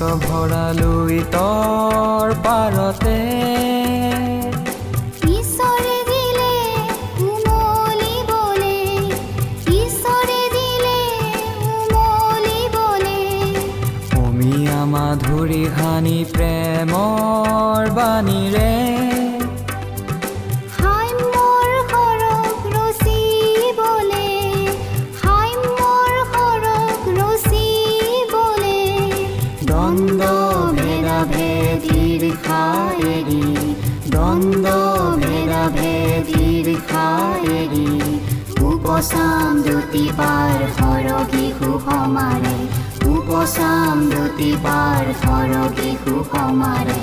ভৰালৈ তৰ পাৰতে। মাধুৰী সানি প্ৰেমৰ বাণীৰে উপচাম জ্যোতি পাৰ সৰগী সুসমাৰে উপচাম জ্যোতি পাৰ সৰগী সুসমাৰে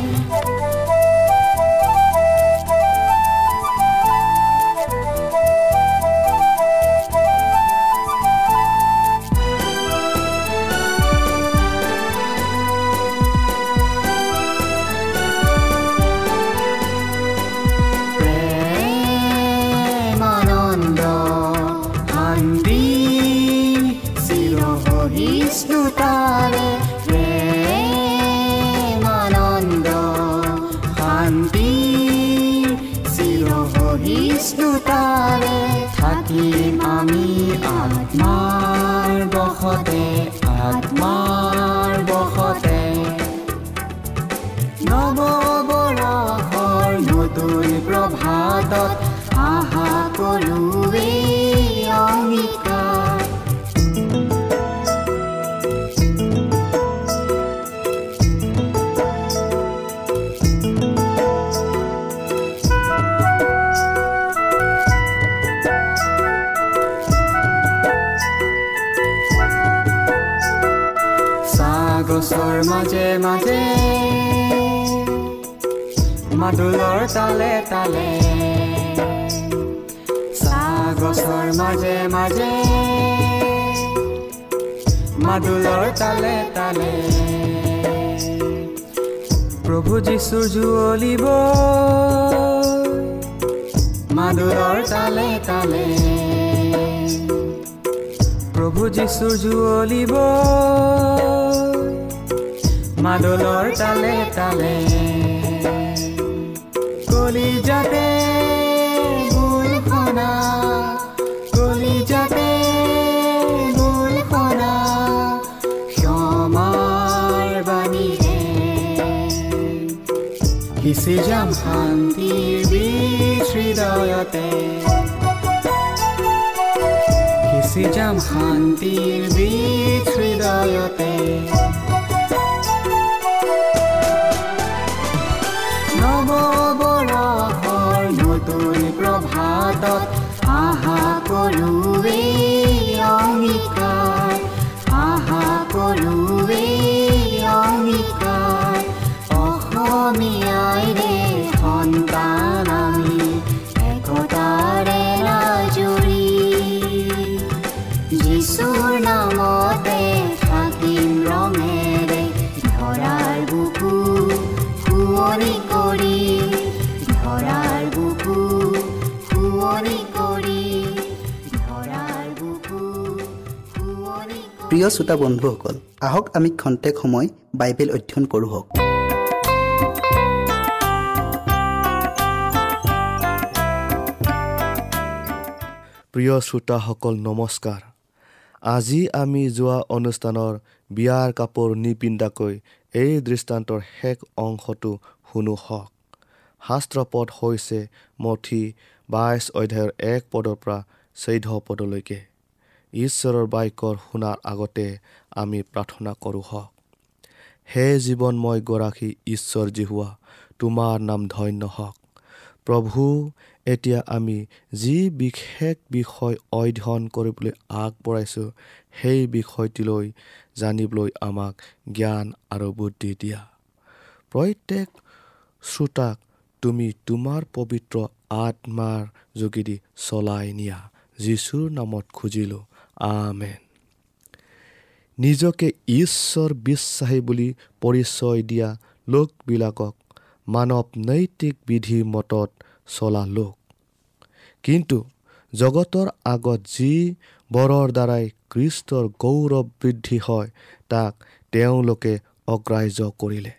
মাজে মাদুলৰ তালে তালে। গছৰ মাজে মাজে। মাদুলৰ তালে তালে। প্ৰভু যীশু জুৱলিব মাদুলৰ তালে তালে। প্ৰভু যীশু জুৱলিব মাদলর তালে তালে। কলি যাতে গুলখনা কলি যাতে গুলখনা সময় বানিয়ে কিসে যাম শান্তি হৃদয়তে? কিসে যাম শান্তির বীজ হৃদয়তে? প্ৰিয় শ্ৰোতা বন্ধুসকল আহক আমি খন্তেক সময় বাইবেল অধ্যয়ন কৰোঁ প্ৰিয় শ্ৰোতাসকল নমস্কাৰ। আজি আমি যোৱা অনুষ্ঠানৰ বিয়াৰ কাপোৰ নিপিন্ধাকৈ এই দৃষ্টান্তৰ শেষ অংশটো শুনো হওক। শাস্ত্ৰপদ হৈছে মঠি বাইছ অধ্যায়ৰ এক পদৰ পৰা চৈধ্য পদলৈকে। ঈশ্বৰৰ বাক্যৰ শুনাৰ আগতে আমি প্ৰাৰ্থনা কৰোঁ হওক। হে জীৱনময় গৰাকী ঈশ্বৰ জিহুৱা তোমাৰ নাম ধন্য হওক। প্ৰভু এতিয়া আমি যি বিশেষ বিষয় অধ্যয়ন কৰিবলৈ আগবঢ়াইছোঁ সেই বিষয়টিলৈ জানিবলৈ আমাক জ্ঞান আৰু বুদ্ধি দিয়া। প্ৰত্যেক শ্ৰোতাক তুমি তোমাৰ পবিত্ৰ আত্মাৰ যোগেদি চলাই নিয়া। যীশুৰ নামত খুজিলোঁ। আমেন। নিজকে ঈশ্বৰ বিশ্বাসী বুলি পৰিচয় দিয়া লোকবিলাকক মানৱ নৈতিক বিধি মতত চলা লোক। কিন্তু জগতৰ আগত যি বৰৰ দ্বাৰাই কৃষ্টৰ গৌৰৱ বৃদ্ধি হয় তাক তেওঁলোকে অগ্ৰাহ্য কৰিলে।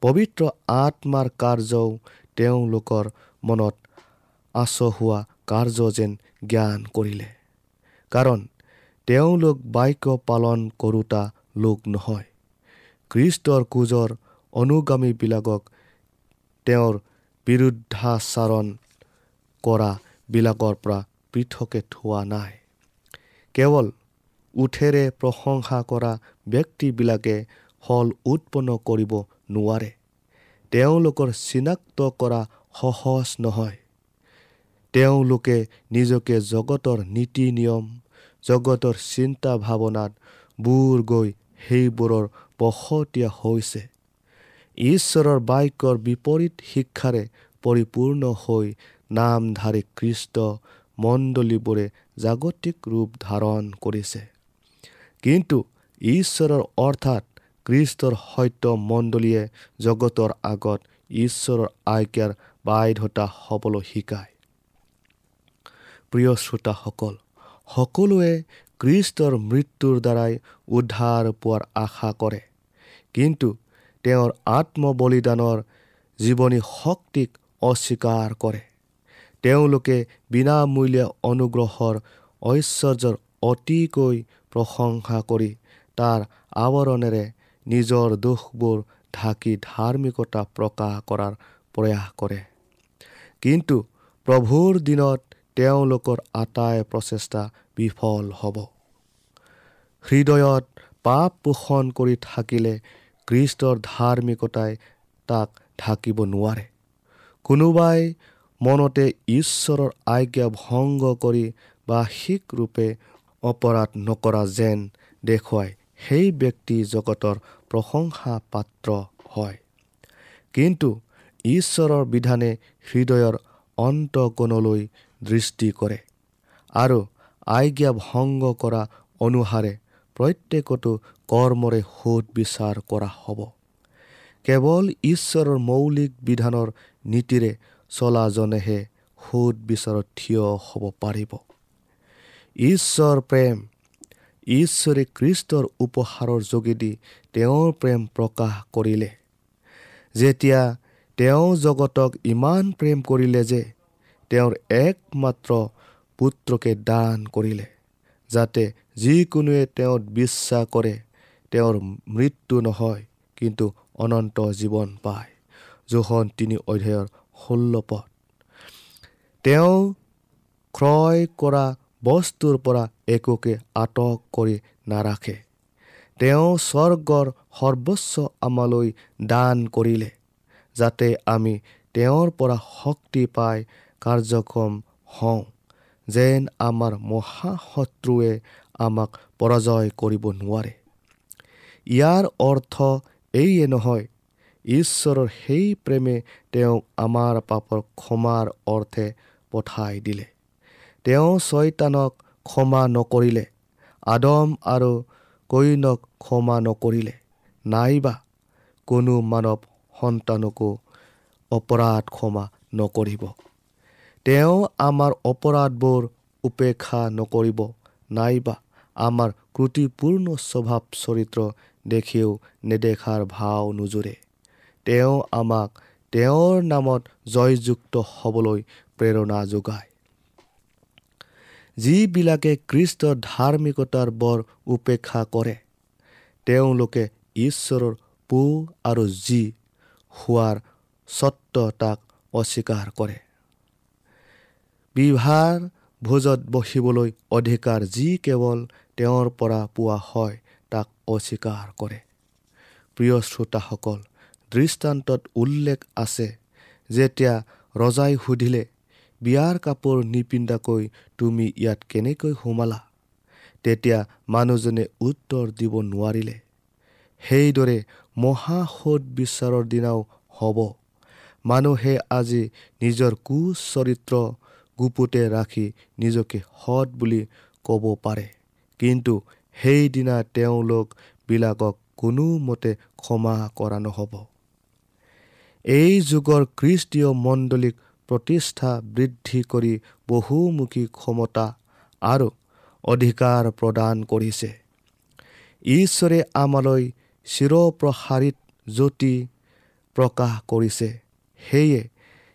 পবিত্ৰ আত্মাৰ কাৰ্যও তেওঁলোকৰ মনত আচহুৱা কাৰ্য যেন জ্ঞান কৰিলে। কাৰণ তেওঁলোক বাক্য পালন কৰোতা লোক নহয়। খ্ৰীষ্টৰ কোজৰ অনুগামীবিলাকক তেওঁৰ বিৰুদ্ধাচাৰণ কৰাবিলাকৰ পৰা পৃথকে থোৱা নাই। কেৱল উঠেৰে প্ৰশংসা কৰা ব্যক্তিবিলাকে ফল উৎপন্ন কৰিব নোৱাৰে। তেওঁলোকৰ চিনাক্ত কৰা সহজ নহয়। তেওঁলোকে নিজকে জগতৰ নীতি নিয়ম জগতৰ চিন্তা ভাৱনাত বুৰ গৈ সেইবোৰৰ বশতীয়া হৈছে। ঈশ্বৰৰ বাক্যৰ বিপৰীত শিক্ষাৰে পৰিপূৰ্ণ হৈ নামধাৰী কৃষ্ট মণ্ডলীবোৰে জাগতিক ৰূপ ধাৰণ কৰিছে। কিন্তু ঈশ্বৰৰ অৰ্থাৎ কৃষ্টৰ সত্য মণ্ডলীয়ে জগতৰ আগত ঈশ্বৰৰ আজ্ঞাৰ বাধ্যতা হ'বলৈ শিকায়। প্ৰিয় শ্ৰোতাসকল সকলোৱে কৃষ্টৰ মৃত্যুৰ দ্বাৰাই উদ্ধাৰ পোৱাৰ আশা কৰে। কিন্তু তেওঁৰ আত্মবলিদানৰ জীৱনী শক্তিক অস্বীকাৰ কৰে। তেওঁলোকে বিনামূল্য অনুগ্ৰহৰ ঐশ্বৰ্যৰ অতিকৈ প্ৰশংসা কৰি তাৰ আৱৰণেৰে নিজৰ দোষবোৰ ঢাকি ধাৰ্মিকতা প্ৰকাশ কৰাৰ প্ৰয়াস কৰে। কিন্তু প্ৰভুৰ দিনত তেওঁলোকৰ আটাই প্ৰচেষ্টা বিফল হ'ব। হৃদয়ত পাপ পোষণ কৰি থাকিলে কৃষ্টৰ ধাৰ্মিকতাই তাক ঢাকিব নোৱাৰে। কোনোবাই মনতে ঈশ্বৰৰ আজ্ঞা ভংগ কৰি বাৰ্ষিক ৰূপে অপৰাধ নকৰা যেন দেখুৱাই সেই ব্যক্তি জগতৰ প্ৰশংসা পাত্ৰ হয়। কিন্তু ঈশ্বৰৰ বিধানে হৃদয়ৰ অন্তকণলৈ দৃষ্টি কৰে। আৰু আজ্ঞা ভংগ কৰা অনুসাৰে প্ৰত্যেকটো কৰ্মৰে সোধ বিচাৰ কৰা হ'ব। কেৱল ঈশ্বৰৰ মৌলিক বিধানৰ নীতিৰে চলাজনেহে সোধ বিচাৰত থিয় হ'ব পাৰিব। ঈশ্বৰ প্ৰেম ঈশ্বৰে কৃষ্টৰ উপহাৰৰ যোগেদি তেওঁৰ প্ৰেম প্ৰকাশ কৰিলে। যেতিয়া তেওঁ জগতক ইমান প্ৰেম কৰিলে যে তেওঁৰ একমাত্ৰ পুত্ৰকে দান কৰিলে যাতে যিকোনোৱে তেওঁত বিশ্বাস কৰে তেওঁৰ মৃত্যু নহয় কিন্তু অনন্ত জীৱন পায়। জোহন তিনি অধ্যায়ৰ ষোল্ল পদ। তেওঁ ক্ৰয় কৰা বস্তুৰ পৰা একোকে আটক কৰি নাৰাখে। তেওঁ স্বৰ্গৰ সৰ্বোচ্চ আমালৈ দান কৰিলে যাতে আমি তেওঁৰ পৰা শক্তি পাই কাৰ্যক্ষম হওঁ যেন আমাৰ মহাশত্ৰুৱে আমাক পৰাজয় কৰিব নোৱাৰে। ইয়াৰ অৰ্থ এইয়ে নহয় ঈশ্বৰৰ সেই প্ৰেমে তেওঁক আমাৰ পাপৰ ক্ষমাৰ অৰ্থে পঠাই দিলে। তেওঁ ছয়তানক ক্ষমা নকৰিলে আদম আৰু কইনক ক্ষমা নকৰিলে নাইবা কোনো মানৱ সন্তানকো অপৰাধ ক্ষমা নকৰিব। তেওঁ আমাৰ অপৰাধবোৰ উপেক্ষা নকৰিব নাইবা আমাৰ ক্ৰুটিপূৰ্ণ স্বভাৱ চৰিত্ৰ দেখিও নেদেখাৰ ভাও নোজোৰে। তেওঁ আমাক তেওঁৰ নামত জয়যুক্ত হ'বলৈ প্ৰেৰণা যোগায়। যিবিলাকে কৃষ্টৰ ধাৰ্মিকতাৰ বৰ উপেক্ষা কৰে তেওঁলোকে ঈশ্বৰৰ পু আৰু যি হোৱাৰ স্বত্ব তাক অস্বীকাৰ কৰে। বিভাৰ ভোজত বহিবলৈ অধিকাৰ যি কেৱল তেওঁৰ পৰা পোৱা হয় তাক অস্বীকাৰ কৰে। প্ৰিয় শ্ৰোতাসকল দৃষ্টান্তত উল্লেখ আছে যেতিয়া ৰজাই সুধিলে বিয়াৰ কাপোৰ নিপিন্ধাকৈ তুমি ইয়াত কেনেকৈ সোমালা? তেতিয়া মানুহজনে উত্তৰ দিব নোৱাৰিলে সেইদৰে মহাসোধ বিচাৰৰ দিনাও হ'ব। মানুহে আজি নিজৰ কুচৰিত্ৰ গুপুতে ৰাখি নিজকে সৎ বুলি ক'ব পাৰে। কিন্তু সেইদিনা তেওঁলোকবিলাকক কোনোমতে ক্ষমা কৰা নহ'ব। এই যুগৰ খ্ৰীষ্টীয় মণ্ডলীক প্ৰতিষ্ঠা বৃদ্ধি কৰি বহুমুখী ক্ষমতা আৰু অধিকাৰ প্ৰদান কৰিছে। ঈশ্বৰে আমালৈ চিৰপ্ৰসাৰিত জ্যোতি প্ৰকাশ কৰিছে। সেয়ে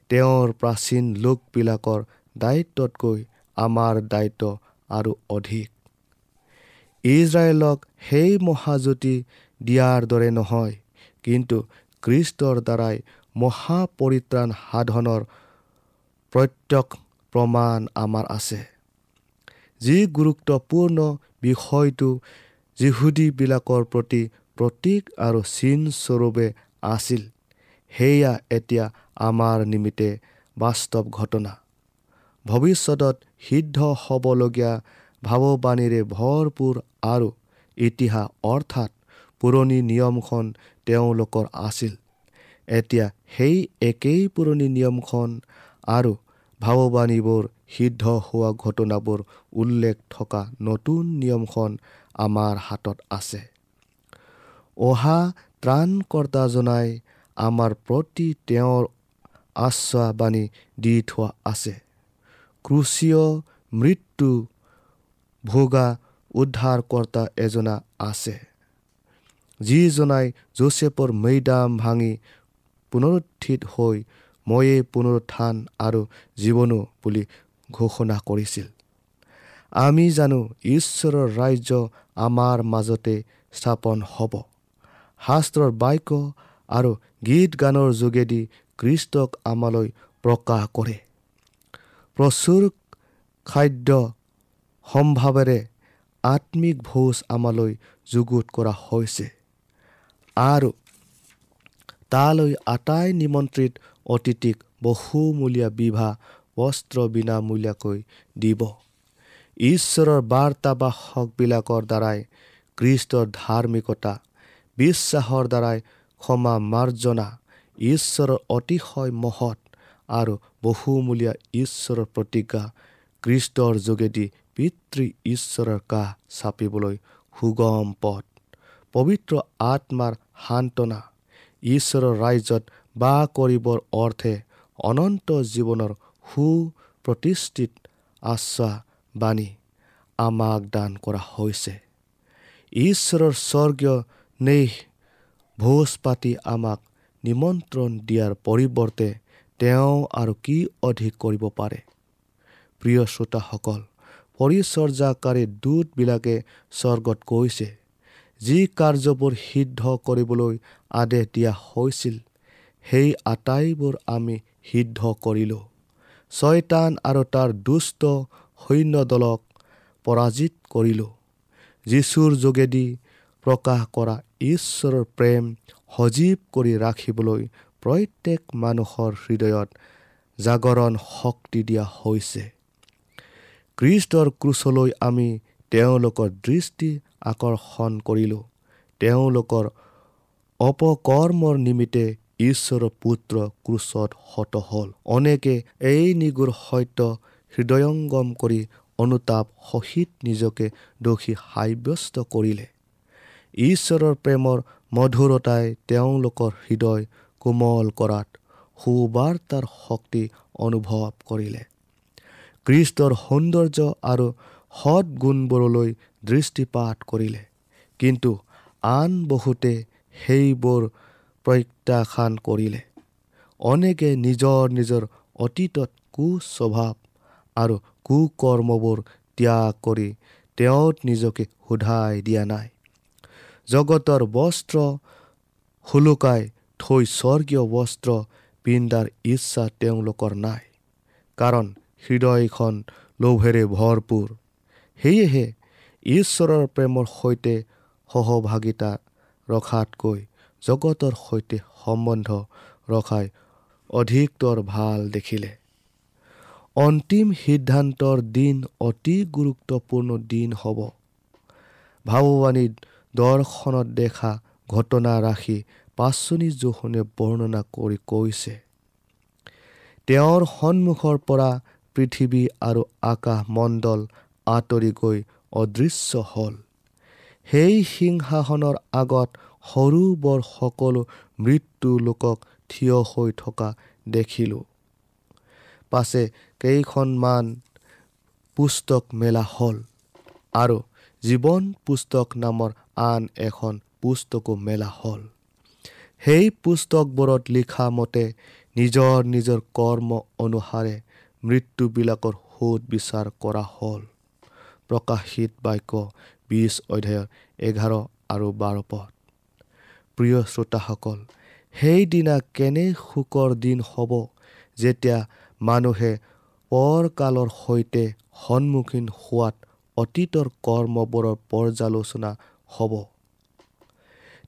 তেওঁৰ প্ৰাচীন লোকবিলাকৰ দায়িত্বতকৈ আমাৰ দায়িত্ব আৰু অধিক। ইজৰাইলক সেই মহাজ্যোতি দিয়াৰ দৰে নহয় কিন্তু খ্ৰীষ্টৰ দ্বাৰাই মহাপৰিত্ৰাণ সাধনৰ প্ৰত্যক্ষ প্ৰমাণ আমাৰ আছে। যি গুৰুত্বপূৰ্ণ বিষয়টো যিহুদীবিলাকৰ প্ৰতি প্ৰতীক আৰু চিনস্বৰূপে আছিল সেয়া এতিয়া আমাৰ নিমিত্তে বাস্তৱ ঘটনা। ভৱিষ্যতত সিদ্ধ হ'বলগীয়া ভাৱবাণীৰে ভৰপূৰ আৰু ইতিহাস অৰ্থাৎ পুৰণি নিয়মখন তেওঁলোকৰ আছিল। এতিয়া সেই একেই পুৰণি নিয়মখন আৰু ভাৱবাণীবোৰ সিদ্ধ হোৱা ঘটনাবোৰ উল্লেখ থকা নতুন নিয়মখন আমাৰ হাতত আছে। অহা ত্ৰাণকৰ্তাজনাই আমাৰ প্ৰতি তেওঁৰ আশ্বাবাণী দি থোৱা আছে। ক্ৰুচীয় মৃত্যু ভোগা উদ্ধাৰকৰ্তা এজনা আছে। যিজনাই জোচেফৰ মৈদাম ভাঙি পুনৰুত্থিত হৈ ময়ে পুনৰুত্থান আৰু জীৱনো বুলি ঘোষণা কৰিছিল। আমি জানো ঈশ্বৰৰ ৰাজ্য আমাৰ মাজতে স্থাপন হ'ব। শাস্ত্ৰৰ বাক্য আৰু গীত গানৰ যোগেদি কৃষ্টক আমালৈ প্ৰকাশ কৰে। প্ৰচুৰ খাদ্য সম্ভাৱেৰে আত্মিক ভোজ আমালৈ যুগুত কৰা হৈছে। আৰু তালৈ আটাই নিমন্ত্ৰিত অতিথিক বহুমূলীয়া বিবাহ বস্ত্ৰ বিনামূলীয়াকৈ দিব। ঈশ্বৰৰ বাৰ্তাবাসকবিলাকৰ দ্বাৰাই কৃষ্টৰ ধাৰ্মিকতা বিশ্বাসৰ দ্বাৰাই ক্ষমা মাৰ্জনা ঈশ্বৰৰ অতিশয় মহৎ আৰু বহুমূলীয়া ঈশ্বৰৰ প্ৰতিজ্ঞা কৃষ্টৰ যোগেদি পিতৃ ঈশ্বৰৰ কাষ চাপিবলৈ সুগম পথ পবিত্ৰ আত্মাৰ সান্তনা ঈশ্বৰৰ ৰাজ্যত বাস কৰিবৰ অৰ্থে অনন্ত জীৱনৰ সুপ্ৰতিষ্ঠিত আশ্বাবাণী আমাক দান কৰা হৈছে। ঈশ্বৰৰ স্বৰ্গীয় নেহ ভোজ পাতি আমাক নিমন্ত্ৰণ দিয়াৰ পৰিৱৰ্তে তেওঁ আৰু কি অধিক কৰিব পাৰে? প্ৰিয় শ্ৰোতাসকল পৰিচৰ্যাকাৰী দূতবিলাকে স্বৰ্গত কৈছে যি কাৰ্যবোৰ সিদ্ধ কৰিবলৈ আদেশ দিয়া হৈছিল সেই আটাইবোৰ আমি সিদ্ধ কৰিলোঁ। ছয়তান আৰু তাৰ দুষ্ট সৈন্য দলক পৰাজিত কৰিলোঁ। যীশুৰ যোগেদি প্ৰকাশ কৰা ঈশ্বৰৰ প্ৰেম সজীৱ কৰি ৰাখিবলৈ প্ৰত্যেক মানুহৰ হৃদয়ত জাগৰণ শক্তি দিয়া হৈছে। খ্ৰীষ্টৰ ক্ৰুচলৈ আমি তেওঁলোকৰ দৃষ্টি আকৰ্ষণ কৰিলোঁ। তেওঁলোকৰ অপকৰ্মৰ নিমিত্তে ঈশ্বৰৰ পুত্ৰ ক্ৰুচত হত হ'ল। অনেকে এই নিগুৰ সত্য হৃদয়ংগম কৰি অনুতাপ সহিত নিজকে দোষী সাব্যস্ত কৰিলে। ঈশ্বৰৰ প্ৰেমৰ মধুৰতাই তেওঁলোকৰ হৃদয় কোমল কৰাত সুবাৰ্তাৰ শক্তি অনুভৱ কৰিলে। কৃষ্টৰ সৌন্দৰ্য আৰু সৎ গুণবোৰলৈ দৃষ্টিপাত কৰিলে। কিন্তু আন বহুতে সেইবোৰ প্ৰত্যাখ্যান কৰিলে। অনেকে নিজৰ নিজৰ অতীতত কুস্বভাৱ আৰু কুকৰ্মবোৰ ত্যাগ কৰি তেওঁত নিজকে সোধাই দিয়া নাই। জগতৰ বস্ত্ৰ শুলুকাই থৈ স্বৰ্গীয় বস্ত্ৰ পিন্ধাৰ ইচ্ছা তেওঁলোকৰ নাই। কাৰণ হৃদয়খন লোভেৰে ভৰপূৰ। সেয়েহে ঈশ্বৰৰ প্ৰেমৰ সৈতে সহভাগিতা ৰখাতকৈ জগতৰ সৈতে সম্বন্ধ ৰখাই অধিকতৰ ভাল দেখিলে। অন্তিম সিদ্ধান্তৰ দিন অতি গুৰুত্বপূৰ্ণ দিন হ'ব। ভাৱবাণী দৰ্শনত দেখা ঘটনা ৰাখি পাচনি জোখনে বৰ্ণনা কৰি কৈছে তেওঁৰ সন্মুখৰ পৰা পৃথিৱী আৰু আকাশ মণ্ডল আঁতৰি গৈ অদৃশ্য হ'ল। সেই সিংহাসনৰ আগত সৰু বৰ সকলো মৃত্যু লোকক থিয় হৈ থকা দেখিলোঁ। পাছে কেইখনমান পুস্তক মেলা হ'ল আৰু জীৱন পুস্তক নামৰ আন এখন পুস্তকো মেলা হ'ল। সেই পুস্তকবোৰত লিখা মতে নিজৰ নিজৰ কৰ্ম অনুসাৰে মৃত্যুবিলাকৰ সোধ বিচাৰ কৰা হ'ল। প্ৰকাশিত বাক্য বিছ অধ্যায়ৰ এঘাৰ আৰু বাৰ পদ। প্ৰিয় শ্ৰোতাসকল সেইদিনা কেনে সুখৰ দিন হ'ব যেতিয়া মানুহে পৰকালৰ সৈতে সন্মুখীন হোৱাত অতীতৰ কৰ্মবোৰৰ পৰ্যালোচনা হ'ব?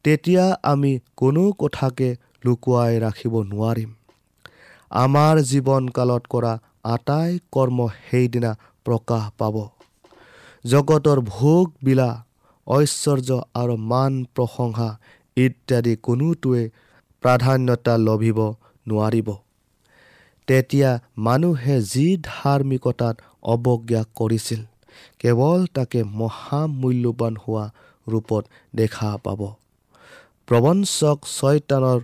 তেতিয়া আমি কোনো কথাকে লুকুৱাই ৰাখিব নোৱাৰিম। আমাৰ জীৱনকালত কৰা আটাই কৰ্ম সেইদিনা প্ৰকাশ পাব। জগতৰ ভোগ বিলা ঐশ্বৰ্য আৰু মান প্ৰশংসা ইত্যাদি কোনোটোৱে প্ৰাধান্যতা লভিব নোৱাৰিব। তেতিয়া মানুহে যি ধাৰ্মিকতাত অৱজ্ঞা কৰিছিল কেৱল তাকে মহামূল্যৱান হোৱা ৰূপত দেখা পাব। প্ৰবঞ্চক ছয়তানৰ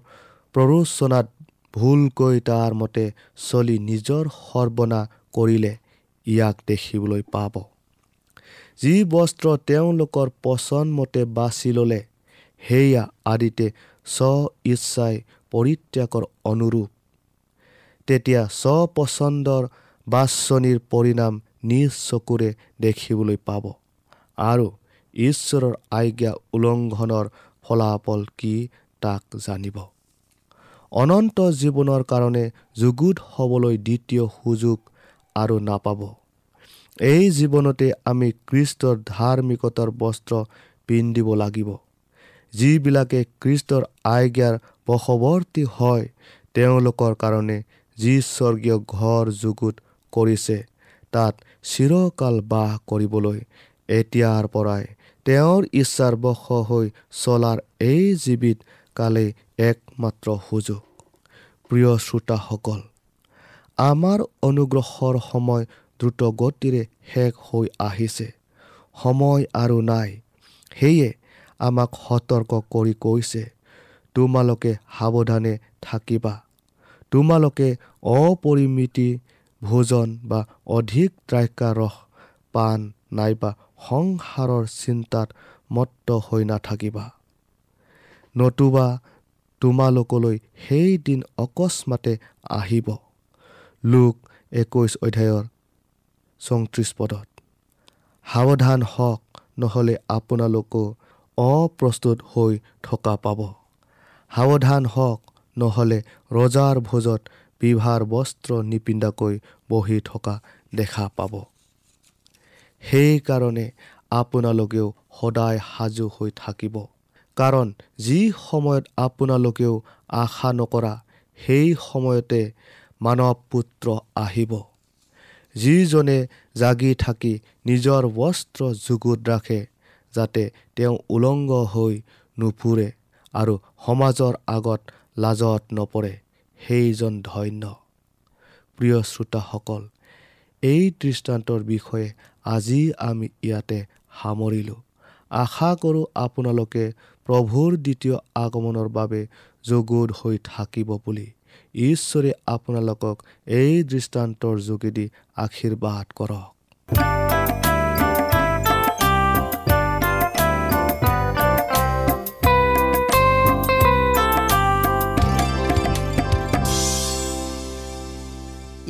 প্ৰৰোচনাত ভুলকৈ তাৰ মতে চলি নিজৰ সৰ্বনা কৰিলে ইয়াক দেখিবলৈ পাব। যি বস্ত্ৰ তেওঁলোকৰ পচন্দমতে বাছি ল'লে সেয়া আদিতে স্ব ইচ্ছাই পৰিত্যাগৰ অনুৰূপ। তেতিয়া স্বপচন্দৰ বাছনিৰ পৰিণাম নিজ চকুৰে দেখিবলৈ পাব আৰু ঈশ্বৰৰ আজ্ঞা উলংঘনৰ ফলাফল কি তাক জানিব। অনন্ত জীৱনৰ কাৰণে যুগুত হ'বলৈ দ্বিতীয় সুযোগ আৰু নাপাব। এই জীৱনতে আমি কৃষ্টৰ ধাৰ্মিকতাৰ বস্ত্ৰ পিন্ধিব লাগিব। যিবিলাকে কৃষ্টৰ আজ্ঞাৰ বশৱৰ্তী হয় তেওঁলোকৰ কাৰণে যি স্বৰ্গীয় ঘৰ যুগুত কৰিছে তাত চিৰকাল বাস কৰিবলৈ এতিয়াৰ পৰাই তেওঁৰ ইচ্ছাৰ বশ হৈ চলাৰ এই জীৱিত কালেই একমাত্ৰ সুযোগ। প্ৰিয় শ্ৰোতাসকল আমাৰ অনুগ্ৰহৰ সময় দ্ৰুতগতিৰে শেষ হৈ আহিছে। সময় আৰু নাই সেয়ে আমাক সতৰ্ক কৰি কৈছে তোমালোকে সাৱধানে থাকিবা। তোমালোকে অপৰিমিতি ভোজন বা অধিক দ্ৰাক্ষাৰস পাণ নাইবা সংসাৰৰ চিন্তাত মত্ত হৈ নাথাকিবা। নতুবা তোমালোকলৈ সেই দিন অকস্মাতে আহিব। লোক একৈছ অধ্যায়ৰ চৌত্ৰিছ পদত সাৱধান হওক নহ'লে আপোনালোকো অপ্ৰস্তুত হৈ থকা পাব। সাৱধান হওক নহ'লে ৰজাৰ ভোজত বিভাৰ বস্ত্ৰ নিপিন্ধাকৈ বহি থকা দেখা পাব। সেইকাৰণে আপোনালোকেও সদায় সাজু হৈ থাকিব। কাৰণ যি সময়ত আপোনালোকেও আশা নকৰা সেই সময়তে মানৱ পুত্ৰ আহিব। যিজনে জাগি থাকি নিজৰ বস্ত্ৰ যুগুত ৰাখে যাতে তেওঁ উলংগ হৈ নুফুৰে আৰু সমাজৰ আগত লাজত নপৰে সেইজন ধন্য। প্ৰিয় শ্ৰোতাসকল এই দৃষ্টান্তৰ বিষয়ে আজি আমি ইয়াতে সামৰিলোঁ। আশা কৰোঁ আপোনালোকে প্ৰভুৰ দ্বিতীয় আগমনৰ বাবে যুগুত হৈ থাকিব বুলি। ঈশ্বৰে আপোনালোকক এই দৃষ্টান্তৰ যোগেদি আশীৰ্বাদ কৰক।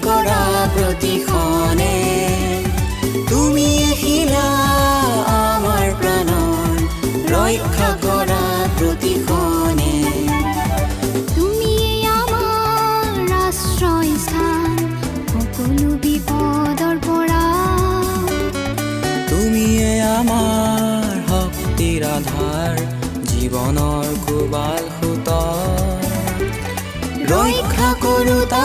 কৰা প্ৰতিখনে তুমিয়ে শিলা আমাৰ প্ৰাণৰ ৰক্ষা কৰা প্ৰতিখনে তুমিয়ে আমাৰ আশ্ৰয়স্থান সকলো বিপদৰ পৰা তুমিয়ে আমাৰ শক্তিৰ আধাৰ জীৱনৰ কোবাল সুত ৰক্ষা কৰোতা